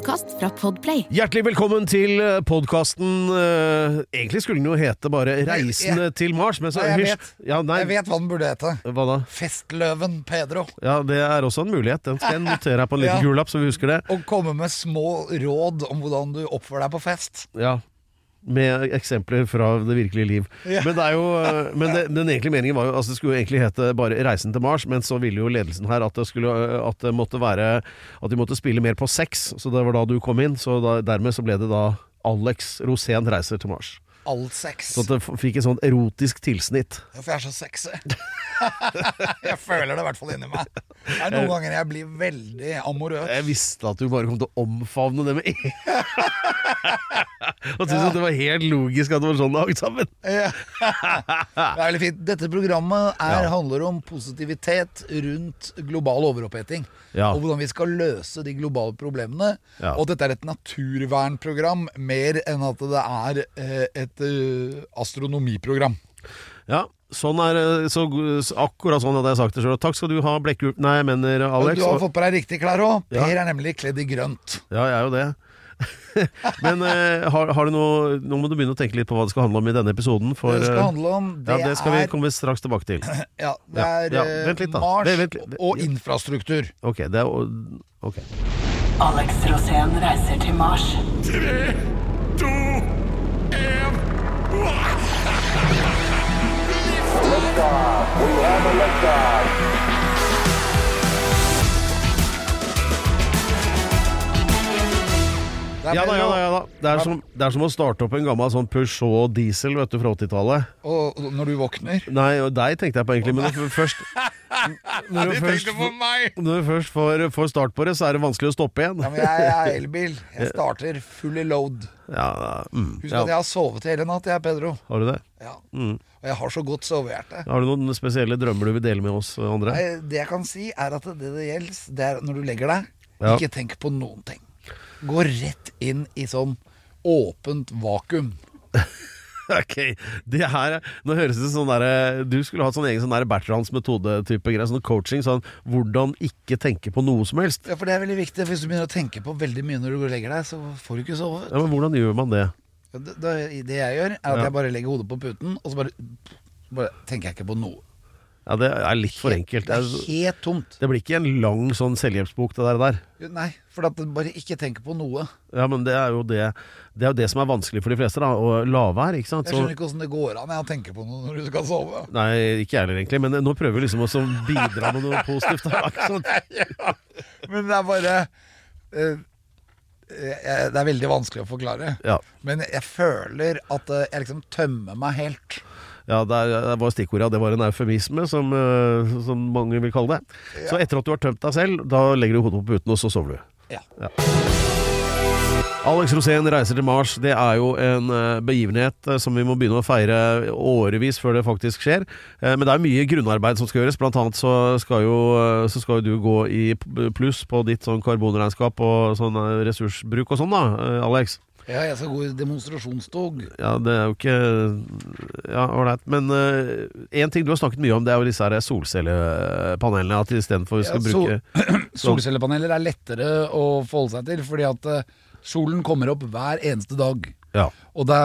Podkast fra Podplay. Hjertelig velkommen til podkasten. Egentlig skulle den jo hete bare 'Reisende til Mars', men så Nei, jeg vet. Ja, nei, Jeg vet hva den burde hete. Hva da? Festløven Pedro. Ja, det er også en mulighet. Den skal jeg notere her på en liten Ja. gul lapp, så vi husker det. Og komme med små råd om hvordan du oppfører deg på fest. Ja. Med eksempler fra det virkelige liv. Ja. Men, det er jo, men det, den egentlige meningen var jo altså Det skulle jo egentlig hete bare 'Reisen til Mars', men så ville jo ledelsen her at det, skulle, at det måtte være At de måtte spille mer på sex. Så det var da du kom inn. Så da, dermed så ble det da Alex Rosén reiser til Mars. All sex. Så at det fikk et sånt erotisk tilsnitt. Ja, For jeg er så sexy. jeg føler det i hvert fall inni meg. Det er noen ganger jeg blir veldig amorøs. Jeg visste at du bare kom til å omfavne det med en Og syntes at det var helt logisk at det var sånn det hang sammen. Ja. Det er veldig fint. Dette programmet er, Ja. handler om positivitet rundt global overoppheting. Ja. Og hvordan vi skal løse de globale problemene. Ja. Og at dette er et naturvernprogram mer enn at det er eh, et eh, astronomiprogram. Ja, sånn er så, så Akkurat sånn hadde jeg sagt det sjøl. Takk skal du ha, Blekkulp Nei, jeg mener Alex. du har fått på deg riktige klær òg. Ja. Per er nemlig kledd i grønt. Ja, jeg er jo det. Men eh, har, har du noe Nå må du begynne å tenke litt på hva det skal handle om i denne episoden. For, Det skal eh, handle om, det, ja, det skal vi er, komme straks tilbake til. ja, det er ja, eh, litt. Mars Vent, vent og infrastruktur. Ok, det er Ok. Alex Rosén reiser til Mars. Det er Ja da, ja da. ja da det er, som, det er som å starte opp en gammel sånn Peugeot diesel vet du, fra 80-tallet. Og når du våkner Nei, og deg tenkte jeg på egentlig, men når du først Når du først, meg! når du først får, får start på det, så er det vanskelig å stoppe igjen. Ja, men jeg er elbil. Jeg starter full load. Ja, mm, Husk ja. at jeg har sovet hele natt, jeg, Pedro. Har du det? Ja. Mm. Og jeg har så godt sovehjerte. Har du noen spesielle drømmer du vil dele med oss andre? Nei, Det jeg kan si, er at det det gjelder, det er når du legger deg, Ja. ikke tenk på noen ting. Gå rett inn i sånn åpent vakuum. Ok, det her Nå høres det sånn der, Du skulle hatt sånn egen sånn Bertrands metode-type greier. Sånn coaching. Sånn hvordan ikke tenke på noe som helst. Ja, for det er veldig viktig. Hvis du begynner å tenke på veldig mye når du går og legger deg, så får du ikke sove. Ja, Men hvordan gjør man det? Det, det, det jeg gjør, er at Ja. jeg bare legger hodet på puten, og så bare, bare tenker jeg ikke på noe. Ja, Det er litt for enkelt. Det er helt tomt. det blir ikke en lang sånn selvhjelpsbok, det der. der. Nei, for at bare ikke tenker på noe. Ja, men det er jo det Det er jo det som er vanskelig for de fleste, da. Å la være, ikke sant. Jeg skjønner ikke åssen det går an jeg, å tenke på noe når du skal sove. nei, ikke jeg heller, egentlig. Men nå prøver vi liksom å bidra med noe positivt. Ja, men det er bare eh, eh, Det er veldig vanskelig å forklare. Ja. Men jeg føler at eh, jeg liksom tømmer meg helt. Ja, det, var stikkordet. ja. Det var en eufemisme, som, eh, som mange vil kalle det. Så etter at du har tømt deg selv, da legger du hodet på puten, og så sover du. Ja. Alex Rosén reiser til Mars. Det er jo en eh, begivenhet eh, som vi må begynne å feire årevis før det faktisk skjer. Men det er mye grunnarbeid som skal gjøres. Blant annet så skal jo, så skal jo du gå i pluss på ditt sånn karbonregnskap og sånn ressursbruk og sånn, da, Alex. Ja, jeg skal gå i demonstrasjonstog. Ja, det er jo ikke Ja, ålreit. Men én ting du har snakket mye om, det er jo disse her solcellepanelene. At istedenfor vi skal Ja, sol- bruke Solcellepaneler er lettere å forholde seg til, fordi at uh, solen kommer opp hver eneste dag. Ja. Og da,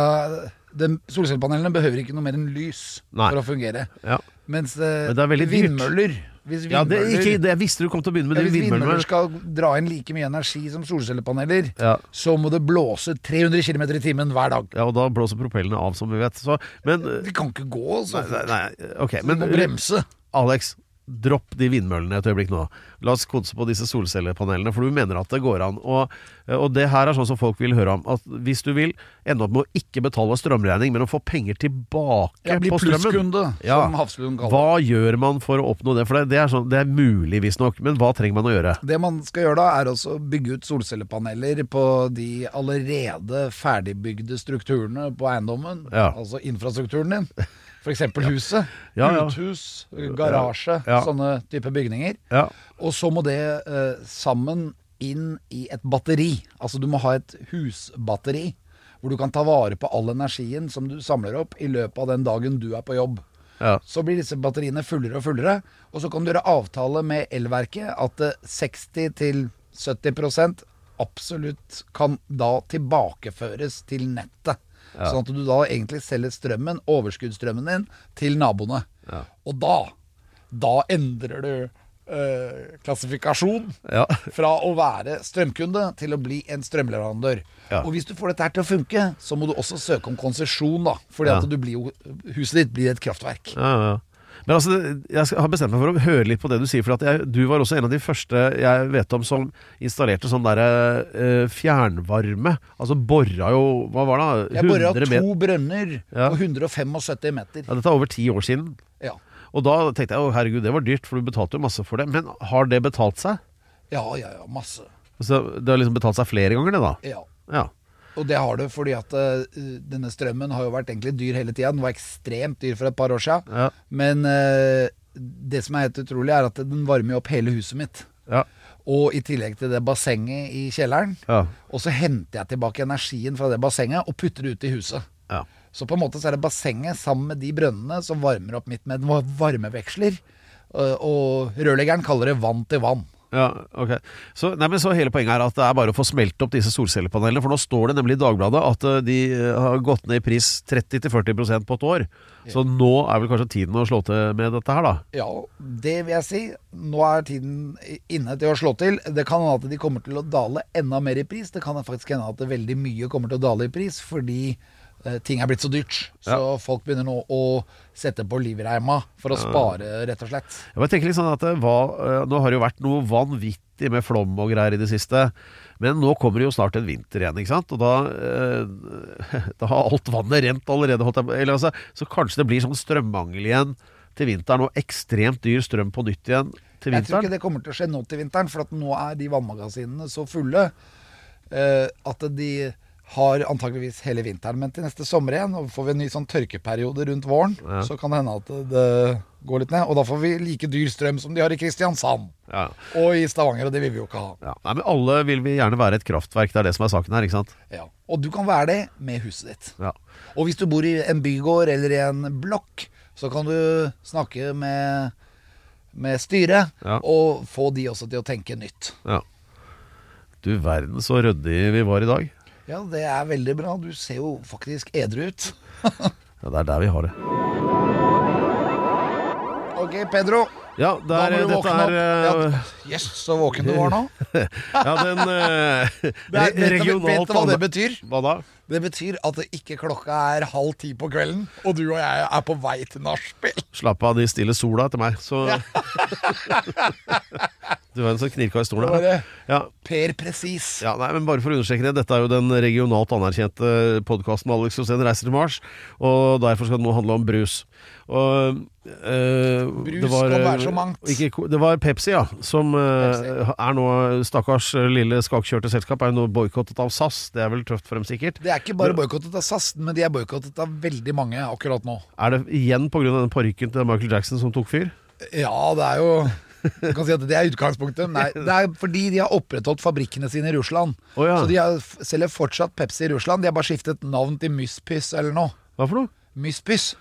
solcellepanelene behøver ikke noe mer enn lys Nei. for å fungere. ja. Mens uh, Men er vindmøller Hvis ja det, ikke, det, jeg visste du kom til å begynne med ja, hvis vindmøller skal dra inn like mye energi som solcellepaneler, Ja. så må det blåse 300 km i timen hver dag. ja, og da blåser propellene av, som vi vet. Så, men De kan ikke gå så Nei, fort. nei, nei, okay, Så men du må bremse. Alex, dropp de vindmøllene et øyeblikk nå. La oss konse på disse solcellepanelene, for du mener at det går an. Og, og det her er sånn som folk vil høre om. At hvis du vil ende opp med å ikke betale strømregning, men å få penger tilbake Jeg blir på strømmen plusskunde, Ja. som Hafslund kaller. Hva gjør man for å oppnå det? For det, det, er, sånn, det er mulig, visstnok, men hva trenger man å gjøre? Det man skal gjøre da, er også bygge ut solcellepaneler på de allerede ferdigbygde strukturene på eiendommen. Ja. Altså infrastrukturen din. F.eks. huset. Ja, ja. Uthus, garasje, Ja. sånne type bygninger. Ja. Og så må det eh, sammen inn i et batteri. Altså du må ha et husbatteri. Hvor du kan ta vare på all energien som du samler opp i løpet av den dagen du er på jobb. Ja. Så blir disse batteriene fullere og fullere. Og så kan du gjøre avtale med elverket at eh, 60-70% absolutt kan da tilbakeføres til nettet. Sånn at du da egentlig selger strømmen, overskuddsstrømmen din, til naboene. Og da, da endrer du eh, klassifikasjon Ja. fra å være strømkunde til å bli en strømleverandør. Ja. Og hvis du får dette her til å funke, så må du også søke om konsesjon, da. Fordi Ja. at blir huset ditt blir et kraftverk. Ja, ja. Men altså, jeg har bestemt meg for å høre litt på det du sier. For at jeg, du var også en av de første jeg vet om som installerte sånn derre uh, fjernvarme. Altså bora jo Hva var det? Jeg bora to brønner Ja. på 175 meter. Ja, dette er over ti år siden. Ja. Og da tenkte jeg å herregud, det var dyrt, for du betalte jo masse for det. Men har det betalt seg? ja, ja, ja, masse. Altså, det har liksom betalt seg flere ganger, det da? Ja. Ja. Og det har du, fordi at uh, denne strømmen har jo vært egentlig dyr hele tida. Den var ekstremt dyr for et par år siden. Ja. Men uh, det som er helt utrolig, er at den varmer jo opp hele huset mitt. Ja. Og i tillegg til det bassenget i kjelleren. Ja. Og så henter jeg tilbake energien fra det bassenget og putter det ut i huset. ja. Så på en måte så er det bassenget sammen med de brønnene som varmer opp mitt med varmeveksler. Og- Og rørleggeren kaller det vann til vann. Ja, ok. Så, nei, men så hele poenget er at det er bare å få smelt opp disse solcellepanelene. For nå står det nemlig i Dagbladet at eh, de eh, har gått ned i pris 30-40% på et år. Så nå er vel kanskje tiden å slå til med dette her, da. Ja, det vil jeg si. Nå er tiden inne til å slå til. Det kan hende at de kommer til å dale enda mer i pris. Det kan faktisk hende at det veldig mye kommer til å dale i pris fordi ting er blitt så dyrt. Så folk begynner nå å sette på livreima for å spare, rett og slett. Jeg tenker litt sånn at det var, eh, Nå har det jo vært noe vanvittig med flom og greier i det siste. Men nå kommer det jo snart en vinter igjen, ikke sant? Og da, eh, da har alt vannet rent allerede. Eller altså, så kanskje det blir sånn strømmangel igjen til vinteren, og ekstremt dyr strøm på nytt igjen til Jeg tror ikke det kommer til å skje nå til vinteren, for at nå er de vannmagasinene så fulle eh, at de har antakeligvis hele vinteren. Men til neste sommer igjen, og får vi en ny sånn tørkeperiode rundt våren, så kan det hende at det, går litt ned. Og da får vi like dyr strøm som de har i Kristiansand Ja. og i Stavanger, og det vil vi jo ikke ha. Ja. Nei, men alle vil vi gjerne være et kraftverk, det er det som er saken her, ikke sant? Ja. Og du kan være det med huset ditt. Ja. Og hvis du bor i en bygård eller i en blokk, så kan du snakke med, med styret Ja. og få de også til å tenke nytt. ja. Du verden så ryddige vi var i dag. Ja, det er veldig bra. Du ser jo faktisk edru ut. Ja, det er der vi har det. Ok, Pedro. Ja, Da der, må du dette våkne opp. er eh, Ja, Yes, så våken du var nå. Ja, den uh, Det vet, du- vet du hva det betyr? Hva da? Det betyr at det ikke klokka er halv ti på kvelden, og du og jeg er på vei til nachspiel. Slapp av, de stiller sola etter meg, så Du var en sånn knirka i stolen. her. Ja. Per Presis. Ja, nei, men bare for å understreke det, Dette er jo den regionalt anerkjente podkasten Alex Rosén reiser til Mars. Og derfor skal det nå handle om brus. Og, øh, Brus det var, kan være eh, så mangt. Ikke, det var Pepsi, ja. Som eh, Pepsi. er nå Stakkars lille skakkjørte selskap er jo nå boikottet av SAS. Det er vel tøft for dem, sikkert. Det er ikke bare boikottet av SAS, men de er boikottet av veldig mange akkurat nå. Er det igjen pga. den parykken til Michael Jackson som tok fyr? Ja, det er jo Du kan si at det er utgangspunktet. Nei, det er fordi de har opprettholdt fabrikkene sine i Russland. Oh, ja. Så de har, selger fortsatt Pepsi i Russland. De har bare skiftet navn til Myspys eller noe. Hva for noe? Myspys.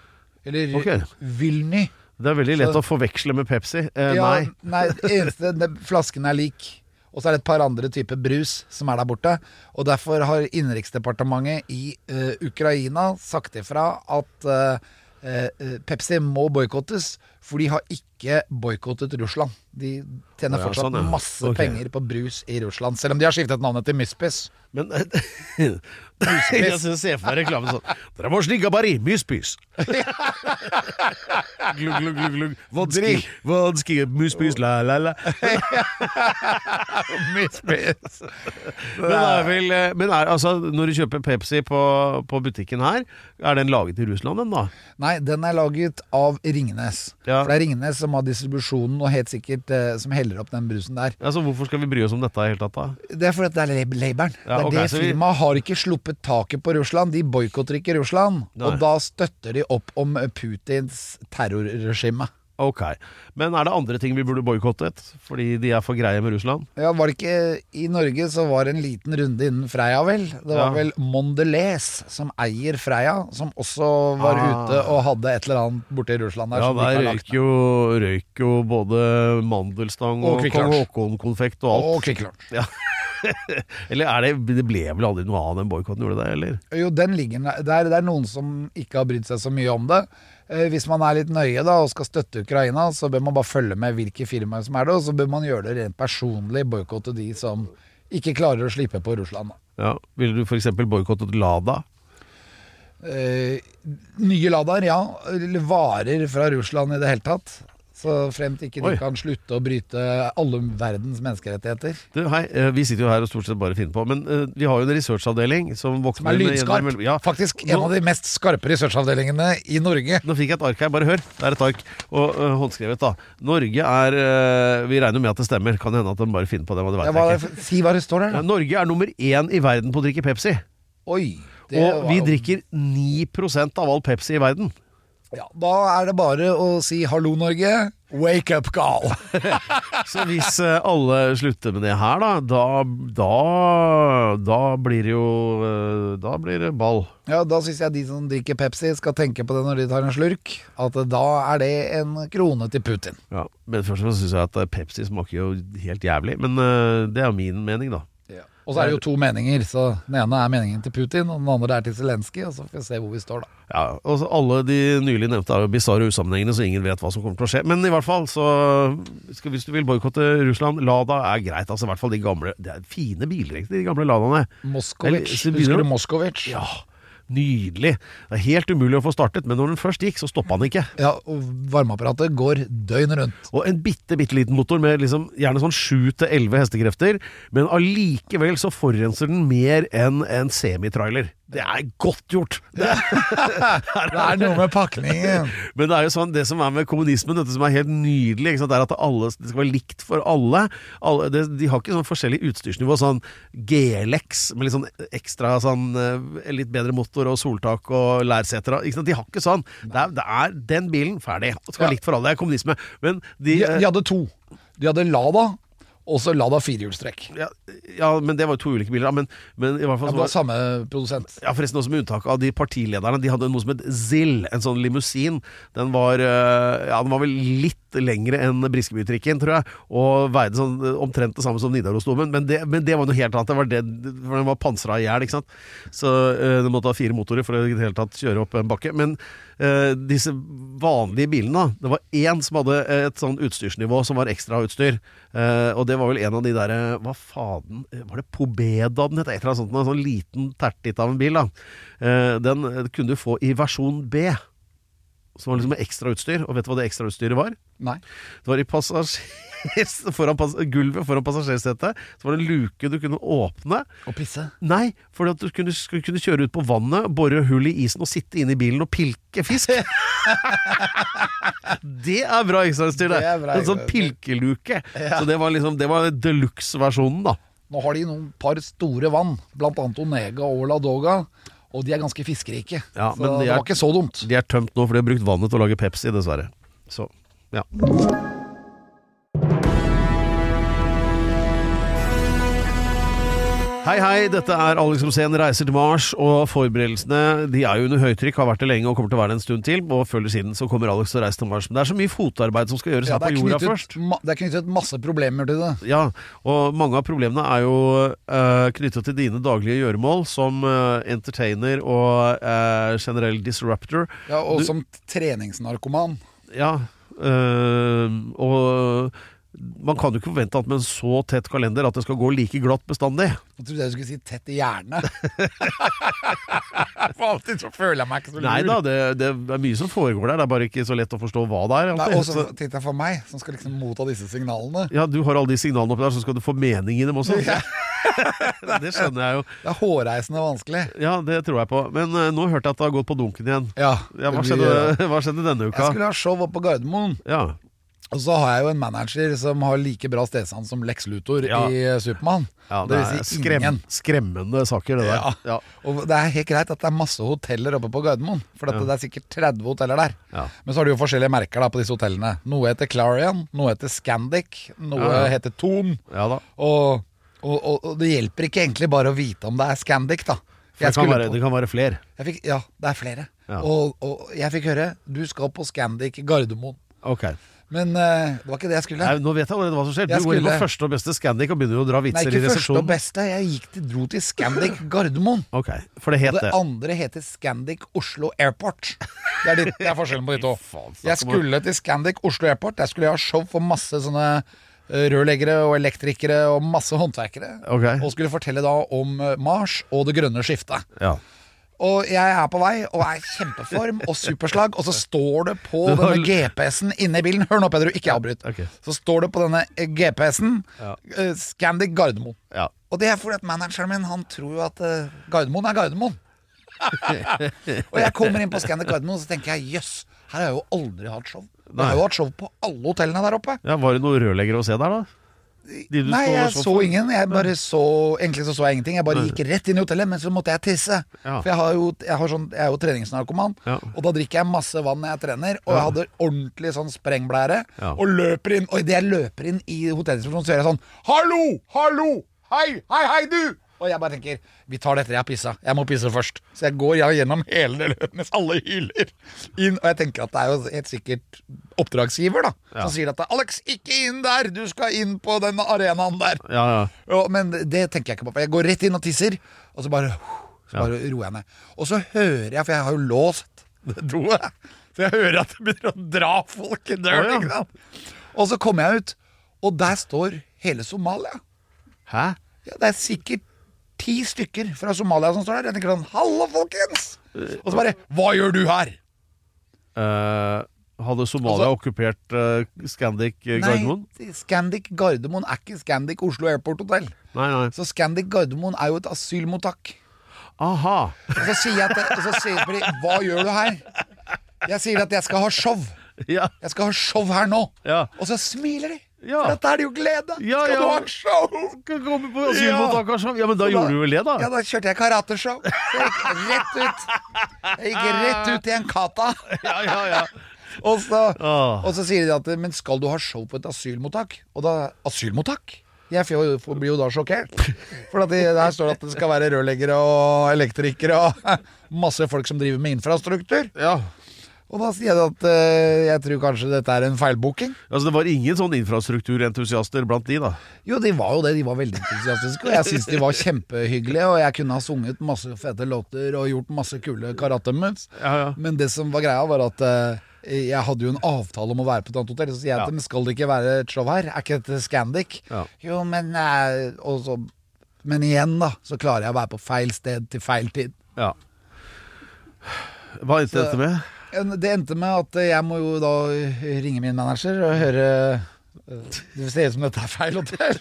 Eller okay. Vilny. Det er veldig lett Så- å forveksle med Pepsi. Eh, Ja, nei. nei, eneste Flasken er lik. Og så er det et par andre typer brus som er der borte. Og derfor har Innenriksdepartementet i uh, Ukraina sagt ifra at uh, uh, Pepsi må boikottes, for de har ikke boikottet Russland. De tjener ja, fortsatt sånn, ja. masse okay. penger på brus i Russland, selv om de har skiftet navnet til Myspis. Men Jeg ser for meg reklamen sånn Dere må snigga bari, myspys. glugg, glugg, glugg, glugg. Vanski, vanski, Myspis, la, la, la. myspis. Men, er vel, eh, men er, altså, når du kjøper Pepsi på, på butikken her, er den laget i Russland, den da? Nei, den er laget av Ringnes. Ja. For det er Ringnes som har distribusjonen, og helt sikkert eh, som heller opp den brusen der. Ja, så hvorfor skal vi bry oss om dette i hele tatt, da? Det er fordi det er lab- laboren. Ja, det er okay, det firmaet vi- har ikke sluppet taket på Russland. De boikotter ikke Russland. Nei. Og da støtter de opp om Putins terrorregime. Ok. Men er det andre ting vi burde boikottet? Fordi de er for greie med Russland? Ja, var det ikke I Norge så var det en liten runde innen Freia, vel. Det var Ja. vel Mondelez som eier Freia, som også var Ah. ute og hadde et eller annet borte i Russland der. Ja, som der røyk jo, røyk jo både mandelstang Og og, kong Lunsj. Haakon-konfekt og alt. Og Kvikk Lunsj. Eller er det Det ble vel aldri noe av den boikotten, gjorde det det, eller? Jo, den ligger der. Det er noen som ikke har brydd seg så mye om det. Eh, Hvis man er litt nøye da og skal støtte Ukraina, så bør man bare følge med hvilke firmaer som er det, og så bør man gjøre det rent personlig, boikotte de som ikke klarer å slippe på Russland. Ja. Ville du f.eks. boikottet Lada? Eh, nye Ladaer, ja. Eller varer fra Russland i det hele tatt. Så frem til ikke de Oi. kan slutte å bryte alle verdens menneskerettigheter. Du, hei, eh, Vi sitter jo her og stort sett bare finner på, men uh, vi har jo en researchavdeling som Som våkner er med- lydskarp. Ja, Faktisk en Nå- av de mest skarpe researchavdelingene i Norge. Nå fikk jeg et ark her, bare hør. Det er et ark. Og uh, håndskrevet, da. Norge er uh, Vi regner med at det stemmer. Kan hende at de bare finner på det, det Ja, hva, si hva det står der, da. Norge er nummer én i verden på å drikke Pepsi. Oi. det Og vi drikker 9% av all Pepsi i verden. Ja, da er det bare å si 'hallo, Norge'. Wake up, gal. Så hvis øh, alle slutter med det her, da, da, da, da blir det jo øh, Da blir det ball. Ja, Da syns jeg de som drikker Pepsi, skal tenke på det når de tar en slurk. At da er det en krone til Putin. Ja, men først og fremst syns jeg at Pepsi smaker jo helt jævlig. Men øh, det er jo min mening, da. Og så er det jo to meninger. Så Den ene er meningen til Putin, og den andre er til Zelenskyj. Så får vi se hvor vi står, da. Ja, og så Alle de nylig nevnte er jo bisarre usammenhengende, så ingen vet hva som kommer til å skje. Men i hvert fall, så skal, hvis du vil boikotte Russland, Lada er greit. altså i hvert fall de gamle, Det er fine biler, egentlig, de gamle Ladaene. Moskowitz. Eller, begynner Husker du- du Moskowitz? Ja, nydelig. Det er helt umulig å få startet, men når den først gikk, så stoppa den ikke. Ja, og varmeapparatet går døgnet rundt. Og en bitte, bitte liten motor med liksom, gjerne sånn 7-11 hestekrefter, men allikevel så forurenser den mer enn en semitrailer. Det er godt gjort! Det Det er noe med pakningen. Men det er jo sånn, det som er med kommunismen, dette som er helt nydelig, det er at alle, det skal være likt for alle. alle det, de har ikke sånn forskjellig utstyrsnivå, sånn GLX med litt sånn ekstra sånn eh, litt bedre motor og soltak og lærseter. De har ikke sånn. Det er, det er den bilen, ferdig. Det skal være likt for alle. Det er kommunisme. Men de, De, de hadde to. De hadde Lada, og så Lada firehjulstrekk. ja, ja, men det var jo to ulike biler. Men, men i hvert fall Ja, det var samme produsent. Ja, forresten også med unntak av de partilederne. De hadde noe som het ZIL, en sånn limousin. Den var, eh, ja, den var vel litt lengre enn Briskebytrikken, tror jeg, og veide sånn eh, omtrent det samme som Nidarosdomen. Men men det var noe helt annet. Det var det, for den var pansra i hjel. Så øh, den måtte ha fire motorer for å i tatt kjøre opp en bakke. Men øh, disse vanlige bilene, det var én som hadde et sånn utstyrsnivå som var ekstrautstyr. Uh, og det var vel en av de derre Hva faden Var det Pobeda den het? Et eller annet sånt. En sånn liten tertitt av en bil. da Eh, Den eh, kunne du få i versjon B. Som var liksom med ekstrautstyr. Og vet du hva det ekstrautstyret var? Nei. Det var i passasjer... Foran pass gulvet foran passasjersetet så var det en luke du kunne åpne. Og pisse. Nei, for at du kunne, kunne kjøre ut på vannet, bore hull i isen og sitte inne i bilen og pilke fisk. det er bra ekstrautstyr, det! Det bra En sånn pilkeluke. pilkeluke. Så det var liksom Det var deluxe-versjonen, da. Nå har de noen par store vann, blant annet Onega og Ladoga. Og de er ganske fiskerike. Ja, så de det er- var ikke så dumt. De er tømt nå, for de har brukt vannet til å lage Pepsi, dessverre. Så, ja. Hei, hei, dette er Alex Rosén reiser til Mars, og forberedelsene de er jo under høytrykk, har vært det lenge og kommer til å være det en stund til. Og før eller siden så kommer Alex til å reise til Mars. Men det er så mye fotarbeid som skal gjøres Ja, her på jorda knyttet, først. det er knyttet masse problemer til det. Ja, og mange av problemene er jo uh, knyttet til dine daglige gjøremål som uh, entertainer og uh, generell disruptor. Ja, og Du- som treningsnarkoman. Ja, og man kan jo ikke forvente at med en så tett kalender at det skal gå like glatt bestandig. Jeg trodde jeg skulle si tett i hjernen. For alltid så føler jeg meg ikke så lur. Nei da, det, det er mye som foregår der, det er bare ikke så lett å forstå hva det er. Nei, alltid. og så Så- tenkte jeg for meg, som skal liksom motta disse signalene. ja, du har alle de signalene oppi der, så skal du få mening i dem også. det skjønner jeg jo. Det er hårreisende vanskelig. Ja, det tror jeg på. Men uh, nå hørte jeg at det har gått på dunken igjen. Ja, Ja, hva, skjedde, hva skjedde denne Jeg skulle ha show oppe på Gardermoen. Ja, Og så har jeg jo en manager som har like bra stedsans som Lex Luthor Ja. i eh, Supermann. Ja, det, det vil si skrem, ingen. skremmende saker, det der. Ja. Og det er helt greit at det er masse hoteller oppe på Gardermoen. For det er sikkert 30 hoteller der. Men så har de jo forskjellige merker da på disse hotellene. Noe heter Clarion, noe heter Scandic, noe heter Thon. Ja da. Og, og, og, og det hjelper ikke egentlig bare å vite om det er Scandic, da. Det, kan være, det kan være flere. fikk, ja, det er flere. Og, og jeg fikk høre du skal på Scandic Gardermoen. Ok. Men uh, det var ikke det jeg skulle. Nei, nå vet jeg allerede hva som skjer. Du Jeg går inn på første og beste Scandic og begynner å dra vitser Nei, vitser ikke første og beste. Jeg gikk til, dro til Scandic Gardermoen. Ok, For det Og het det det. andre heter Scandic Oslo Airport. Det er, det, det er forskjellen på de to. Jeg skulle til Scandic Oslo Airport. Der skulle jeg ha show for masse sånne eh, rørleggere og elektrikere og masse håndverkere. Ok. Og skulle fortelle da om eh, Mars og det grønne skiftet. Ja. Og jeg er på vei og er i kjempeform og superslag, og så står det på denne GPS-en inne i bilen Hør nå, Peder, ikke avbryt. Okay. Så står det på denne eh, GPS-en Ja. eh, Scandic Gardermoen. ja. Og det er fordi at manageren min Han tror jo at eh, Gardermoen er Gardermoen. og jeg kommer inn på Scandic Gardermoen og så tenker jeg jøss, her har jeg jo aldri hatt show. Nei. har jo hatt show på alle hotellene der oppe. ja Var det noen rørleggere å se der, da? Nei, jeg så så ingen. Jeg bare så Egentlig så så jeg ingenting. Jeg bare gikk rett inn i hotellet, men så måtte jeg tisse. Ja. For jeg, har jo, jeg, har sånn, jeg er jo treningsnarkoman, Ja. og da drikker jeg masse vann når jeg trener. Og jeg hadde ordentlig sånn sprengblære, Ja. og løper inn. Og idet jeg løper inn i hotellresepsjonen, så gjør jeg sånn Hallo! Hallo! Hei! Hei, hei, du! Og jeg bare tenker vi tar dette, jeg har pissa. Jeg må pisse først. Så jeg går gjennom hele det løpet mens alle hyler. Inn, og jeg tenker at det er jo helt sikkert oppdragsgiver da Ja. som sier at 'Alex, ikke inn der! Du skal inn på den arenaen der'. Ja, ja. Men det tenker jeg ikke på. Jeg går rett inn og tisser, og så bare, så bare roer jeg ned. Og så hører jeg, for jeg har jo låst doet, så jeg hører at det begynner å dra folk i døren. Og så kommer jeg ut, og der står hele Somalia. Hæ? Ja, det er sikkert ti stykker fra Somalia som står der. Jeg tenker sånn, hallo folkens! Og så bare, hva gjør du her? Uh, hadde Somalia Altså- okkupert uh, Scandic eh, Gardermoen? Nei, Scandic Gardermoen er ikke Scandic Oslo Airport Hotel. Nei, nei. Så Scandic Gardermoen er jo et asylmottak. Aha. Og så sier jeg til, så sier de, hva gjør du her? Jeg sier at jeg skal ha show. Ja. Jeg skal ha show her nå. Ja. Og så smiler de. Ja. For dette er det jo glede. Ja, skal ja. du ha show? Skal komme på asylmottak, ja. Ja, men da da gjorde du vel det, da? Ja, da kjørte jeg karateshow. Jeg gikk rett ut. Jeg gikk rett ut i en kata. Ja, ja, ja. Og så, og så sier de at Men skal du ha show på et asylmottak? Og da Asylmottak? Jeg blir jo da sjokkert. For det, der står det at det skal være rørleggere og elektrikere og masse folk som driver med infrastruktur. ja. Og da sier jeg at eh, jeg tror kanskje dette er en feilbooking. Altså, det var ingen sånn infrastrukturentusiaster blant de, da? Jo, de var jo det. De var veldig entusiastiske. Og jeg syns de var kjempehyggelige. Og jeg kunne ha sunget masse fete låter og gjort masse kule karatemoves. Ja, ja. Men det som var greia, var at eh, jeg hadde jo en avtale om å være på et annet hotell. Så sier jeg ja. til dem skal det ikke være et show her? Er ikke dette Scandic? Ja. Jo, men eh, så, Men igjen, da, så klarer jeg å være på feil sted til feil tid. Ja. Hva endte dette med? Det endte med at jeg må jo da ringe min manager og høre eh, Det ser ut som dette er feil hotell.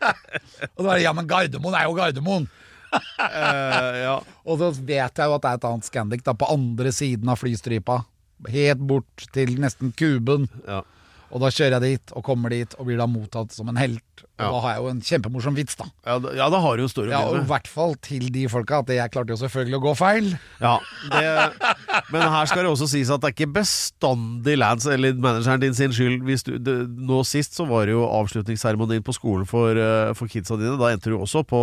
og da er det ja, men Gardermoen er jo Gardermoen. Uh, ja. Og så vet jeg jo at det er et annet Scandic da på andre siden av flystripa. Helt bort til nesten kuben. ja. Og da kjører jeg dit og kommer dit og blir da mottatt som en helt. Ja. da har jeg jo en kjempemorsom vits, da. Ja, da, ja, da har du jo store Ja, og i hvert fall til de folka at jeg klarte jo selvfølgelig å gå feil. Ja, det, men her skal det også sies at det er ikke bestandig Lance eller manageren din sin skyld. Hvis du, det, nå sist så var det jo avslutningsseremonien på skolen for, eh, for kidsa dine. Da endte du også på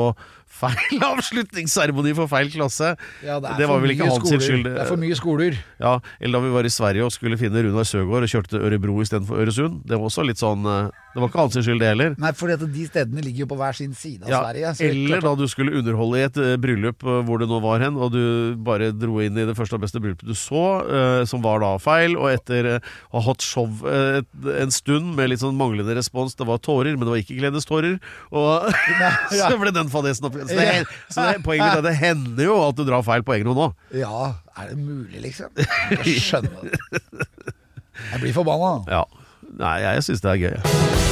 feil avslutningsseremoni for feil klasse. Ja, det, er det var vel ikke hans sin skyld. Det er for mye skoler. Ja, Eller da vi var i Sverige og skulle finne Runar Søgaard og kjørte til Ørebro istedenfor Øresund. Det var også litt sånn eh, Det var ikke hans sin skyld, det heller. Nei, for de stedene ligger jo på hver sin side av Ja, Sverige. er eller da du skulle underholde i et eh, bryllup eh, hvor det nå var hen, og du bare dro inn i det første og beste bryllupet du så, uh, som var da feil, og etter eh, å ha hatt show uh, en stund med litt sånn manglende respons, det var tårer, men det var ikke gledestårer, og ja. så ble den fadesen opp. Så, det, så det, poenget er det hender jo at du drar feil på egen hånd òg. Ja, er det mulig, liksom? Jeg skjønner det. Jeg blir forbanna. Ja. Nei, jeg syns det er gøy.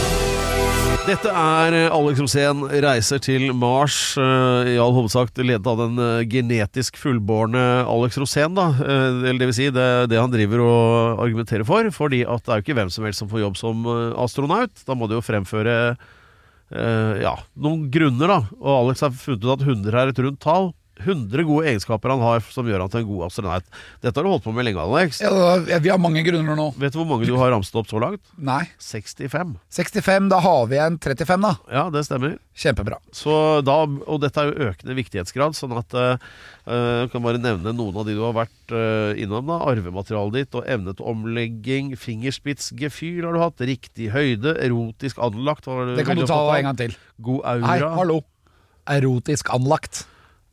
Dette er eh, Alex Rosén reiser til Mars, eh, i all hovedsak ledet av den eh, genetisk fullbårne Alex Rosén, da. Eller det vil si, det, det han driver og argumenterer for. Fordi at det er jo ikke hvem som helst som får jobb som astronaut. Da må du jo fremføre eh, ja, noen grunner, da. Og Alex har funnet ut at 100 er et rundt tall. 100 gode egenskaper han har som gjør han til en god astronaut. Dette har du holdt på med lenge, Alex. Ja, vi har mange grunner nå. Vet du hvor mange du har ramset opp så langt? Nei. 65. 65, da har vi en 35, da. Ja, det stemmer. Kjempebra. Så da, og dette er jo økende viktighetsgrad, sånn at eh, Jeg kan bare nevne noen av de du har vært uh, innom. da Arvematerialet ditt og evne til omlegging. Fingerspitzgefühl har du hatt. Riktig høyde. Erotisk anlagt. Var Det kan du ta en gang til. God aura. Hei, hallo. Erotisk anlagt.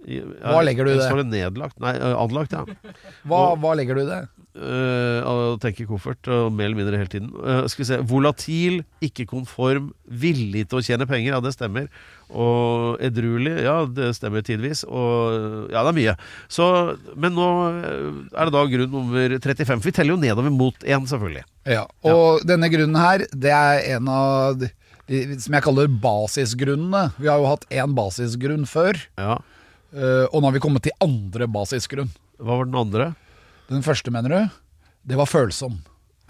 Hva legger du i det? Står det nedlagt? Nei, eh, anlagt, ja. Hva, hva legger du i det? Uh, å tenke koffert, og mer eller mindre hele tiden. Uh, skal vi se Volatil, ikke konform, villig til å tjene penger. Ja, det stemmer. Og edruelig, ja, det stemmer tidvis. Og ja, det er mye. Så, men nå er det da grunn nummer 35. For vi teller jo nedover mot én, selvfølgelig. Ja, og denne grunnen her, det er en av de, som jeg kaller basisgrunnene. Vi har jo hatt én basisgrunn før, Ja. Eh, og nå har vi kommet til andre basisgrunn. Hva var den andre? Den første, mener du? Det var følsom.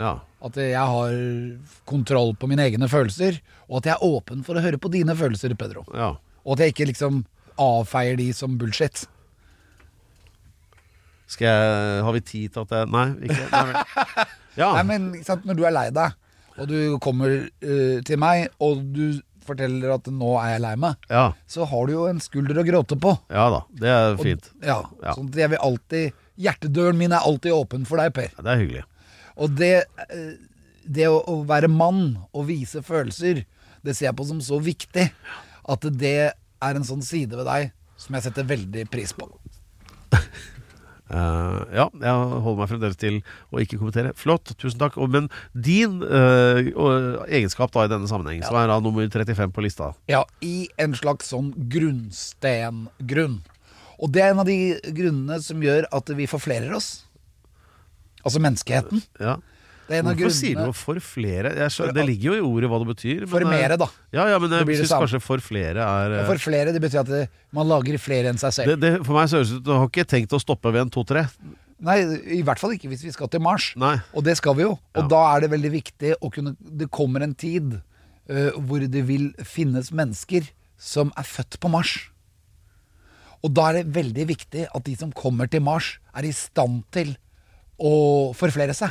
Ja. At jeg har kontroll på mine egne følelser, og at jeg er åpen for å høre på dine følelser, Pedro. ja. Og at jeg ikke liksom avfeier de som bullshit. Skal jeg Har vi tid til at jeg Nei, ikke Nei. Ja. Nei, men sant, når du er lei deg, og du kommer uh, til meg, og du forteller at nå er jeg lei meg, ja. så har du jo en skulder å gråte på. ja da. Det er Og- fint. Ja, Ja. sånn at jeg vil alltid Hjertedøren min er alltid åpen for deg, Per. Ja, Det er hyggelig. Og det, eh, det å, å være mann og vise følelser, det ser jeg på som så viktig at det er en sånn side ved deg som jeg setter veldig pris på. Eh, ja, jeg holder meg fremdeles til å ikke kommentere. Flott, tusen takk. Og, men din uh, egenskap da i denne sammenheng, som er da nummer 35 på lista Ja, i en slags sånn grunnstengrunn. Og det er en av de grunnene som gjør at vi forflerer oss. Altså menneskeheten. ja. Det er en av Hvorfor sier du 'for flere'? Skjønner, det ligger jo i ordet hva det betyr. men, For eh, mere, da. Ja, ja, men jeg det syns kanskje 'for flere' er eh, For flere, det betyr at det, man lager flere enn seg selv. det, det, For meg så høres det ut som du har ikke tenkt å stoppe ved en to-tre. Nei, i hvert fall ikke hvis vi skal til Mars. Nei. Og det skal vi jo. Og Ja. da er det veldig viktig å kunne Det kommer en tid uh, hvor det vil finnes mennesker som er født på Mars. Og da er det veldig viktig at de som kommer til Mars, er i stand til å forflere seg.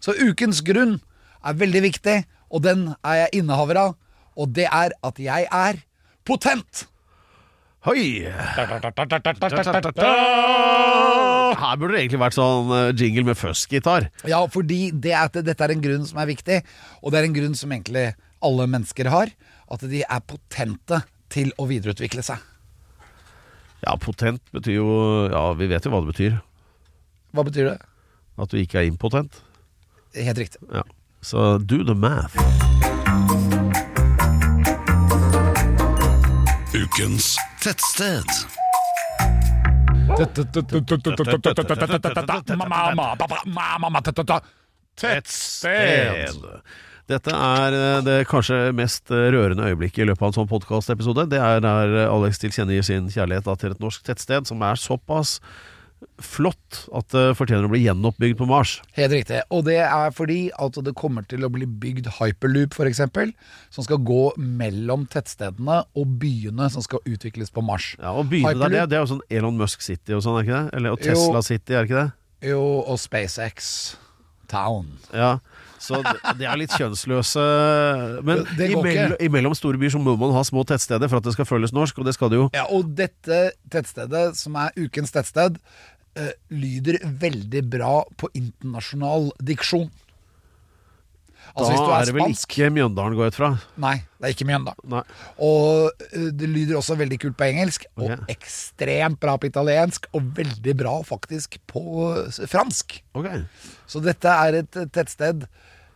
Så ukens grunn er veldig viktig, og den er jeg innehaver av. Og det er at jeg er potent! Hoi! Her burde det egentlig vært sånn eh, jingle med fuzz-gitar. Ja, fordi det er dette er en grunn som er viktig, og det er en grunn som egentlig alle mennesker har. At de er potente til å videreutvikle seg. Ja, potent betyr jo Ja, vi vet jo hva det betyr. Hva betyr det? At du ikke er impotent. Helt riktig. Ja. Så do the math. Ukens Tettsted. Tettsted. Dette er eh, det kanskje mest eh, rørende øyeblikket i løpet av en sånn podkastepisode. Det er der eh, Alex tilkjennegir sin kjærlighet til et norsk tettsted som er såpass flott at det fortjener å bli gjenoppbygd på Mars. Helt riktig. Og det er fordi at det kommer til å bli bygd hyperloop, f.eks., som skal gå mellom tettstedene og byene som skal utvikles på Mars. Ja, og byene der, det, er jo sånn Elon Musk City og sånn, er ikke det? Eller og Jo. Tesla City, er ikke det? Jo, og SpaceX Town. Ja, så det, er litt kjønnsløse Men imellom, imellom store byer så må man ha små tettsteder for at det skal føles norsk, og det skal det jo. Ja, og dette tettstedet, som er ukens tettsted, eh, lyder veldig bra på internasjonal diksjon. Altså da er er det vel spansk ikke Mjøndalen, går ut fra. Nei, det er ikke Mjøndalen. Nei. Og eh, det lyder også veldig kult på engelsk, okay. og ekstremt bra på italiensk, og veldig bra faktisk på fransk. Okay. Så dette er et eh, tettsted.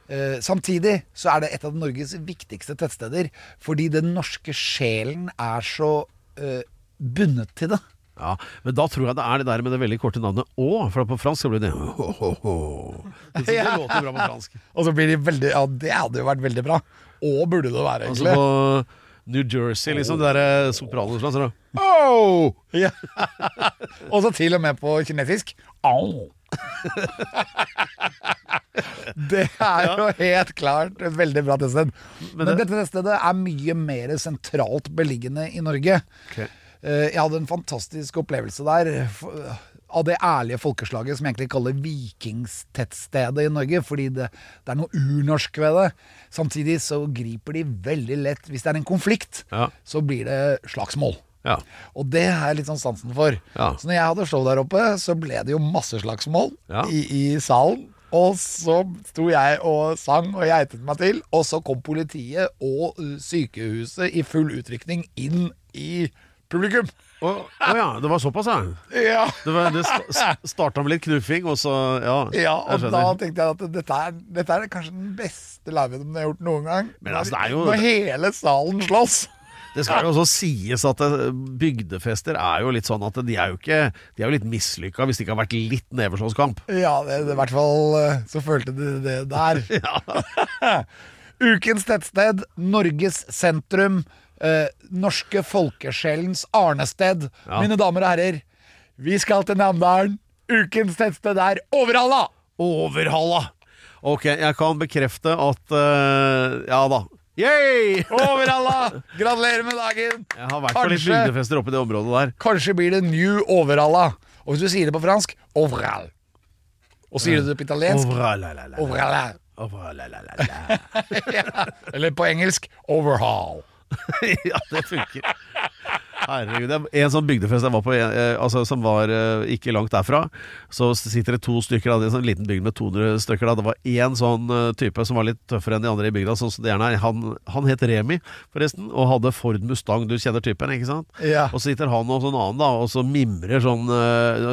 Uh, samtidig så er det et av Norges viktigste tettsteder, fordi den norske sjelen er så uh, bundet til det. Ja, Men da tror jeg det er det der med det veldig korte navnet Å, for på fransk så blir det ho, ho, ho. Så Det låter bra på fransk. Og så blir de veldig Ja, det hadde jo vært veldig bra. Å burde det være, Altså egentlig. på New Jersey, liksom. Det derre sopranen sånn. Oh! Ja. og så til og med på kinesisk. Au. det er jo helt klart et veldig bra teststed. Men, det- dette tettstedet er mye mer sentralt beliggende i Norge. Ok. Eh, Jeg hadde en fantastisk opplevelse der. Av det ærlige folkeslaget som jeg egentlig kaller vikingstettstedet i Norge. Fordi det, det er noe urnorsk ved det. Samtidig så griper de veldig lett Hvis det er en konflikt, Ja. så blir det slagsmål. Ja. Og det har jeg litt sånn sansen for. Ja. Så når jeg hadde show der oppe, så ble det jo masse slagsmål i, i salen. Og så sto jeg og sang og geitet meg til, og så kom politiet og sykehuset i full utrykning inn i publikum. Å å ja, det var såpass, ja. Ja, Det, var, det sta- starta med litt knuffing, og så Ja, ja jeg og da skjønner. tenkte jeg at dette er, dette er kanskje den beste liven de har gjort noen gang. Men altså, det er jo- Når hele salen slåss. Det skal jo også sies at eh, bygdefester er jo litt sånn at de er jo ikke De er jo litt mislykka hvis det ikke har vært litt neveslåsskamp. Ja, det, det, i hvert fall eh, så følte de det der. Ukens tettsted, Norges sentrum, eh, norske folkesjelens arnested. Ja. Mine damer og herrer, vi skal til Namdalen. Ukens tettsted er Overhalla! Overhalla! Ok, jeg kan bekrefte at uh, Ja da. Yay! Overhalla! Gratulerer med dagen! Jeg har vært på litt bygdefester oppe i det området der. Kanskje blir det New Overhalla. Og hvis du sier det på fransk Overhall. Og sier du det på italiensk. Overhalla. Eller på engelsk Overhaul. ja, det funker. Herregud. er En sånn bygdefest jeg var på, eh, altså, som var eh, ikke langt derfra, så sitter det to stykker det, en sånn liten bygd med 200 stykker. Da. Det var én sånn eh, type som var litt tøffere enn de andre i bygda. Sånn som det gjerne er. Han, han het Remi, forresten, og hadde Ford Mustang. Du kjenner typen, ikke sant? Ja. Og så sitter han og sånn annen, da, og så mimrer sånn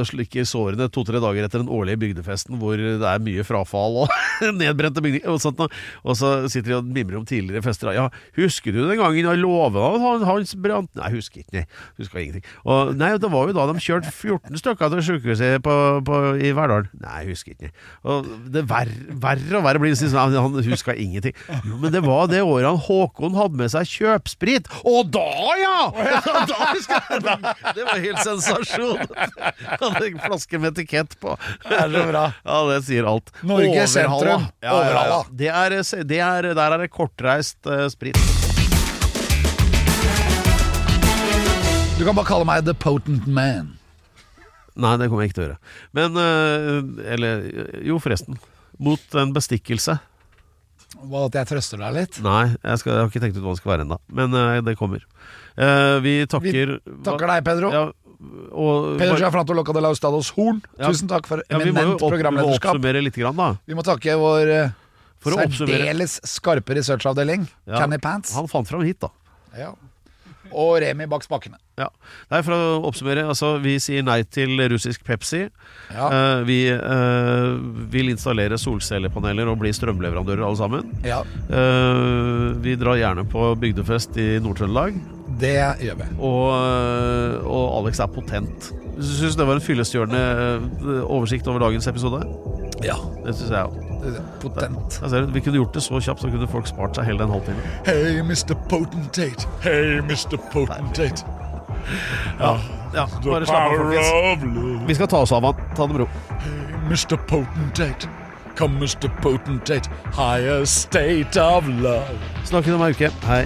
slikker sårene to-tre dager etter den årlige bygdefesten hvor det er mye frafall og nedbrente bygninger og sånt. Og så sitter de og mimrer om tidligere fester. Ja, husker du den gangen jeg lova at han, Hans brant Nei, husker ikke. Nei, huska ingenting. Og, nei, det var jo da de kjørte 14 stykker til sykehuset på, på, i Verdal. Nei, husker ikke. Og det verre, verre og verre blir det. sånn, Han, huska ingenting. Jo, men det var det året han Håkon hadde med seg kjøpsprit. Og da, ja! da husker jeg det. Det var helt sensasjon. Hadde en flaske med etikett på. Det er så bra. Ja, det sier alt. Norge sentrum, Ja, ja, ja. Overhalla. Det er, det er, der er det kortreist uh, sprit. Du kan bare kalle meg The Potent Man. Nei, det kommer jeg ikke til å gjøre. Men eh, Eller Jo, forresten. Mot en bestikkelse. Hva, At jeg trøster deg litt? Nei, jeg, skal, jeg har ikke tenkt ut hva det skal være ennå. Men eh, det kommer. Eh, vi takker Vi Takker deg, Pedro. Ja, og, Pedro Giafranto Loca de la Ustados Horn. Ja. Tusen takk for ja, eminent opp, vi må programlederskap. oppsummere litt, grann, da. Vi må takke vår oppsummere. særdeles skarpe researchavdeling, Ja. Canny Pants. Han fant fram hit, da. Ja. Og Remi bak spakene. Ja. Nei, for å oppsummere, altså vi sier nei til russisk Pepsi. Ja. Eh, vi eh, vil installere solcellepaneler og bli strømleverandører alle sammen. ja, Eh, vi drar gjerne på bygdefest i Nord-Trøndelag. det gjør vi. Og, eh, og Alex er potent. Syns det var en fyllestgjørende eh, oversikt over dagens episode? Ja. Det syns jeg òg. Potent. Vi kunne gjort det så kjapt, så kunne folk spart seg hele den halvtimen. Hey, Mr. Potentate. Hey, Mr. Potentate. Ja, ja bare slapp av, folkens. Vi skal ta oss av han. Ta det med ro. Mr. Potentate. Come, Mr. Potentate. Higher state of love. Snakkes om ei uke. Hei.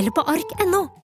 eller på ark.no.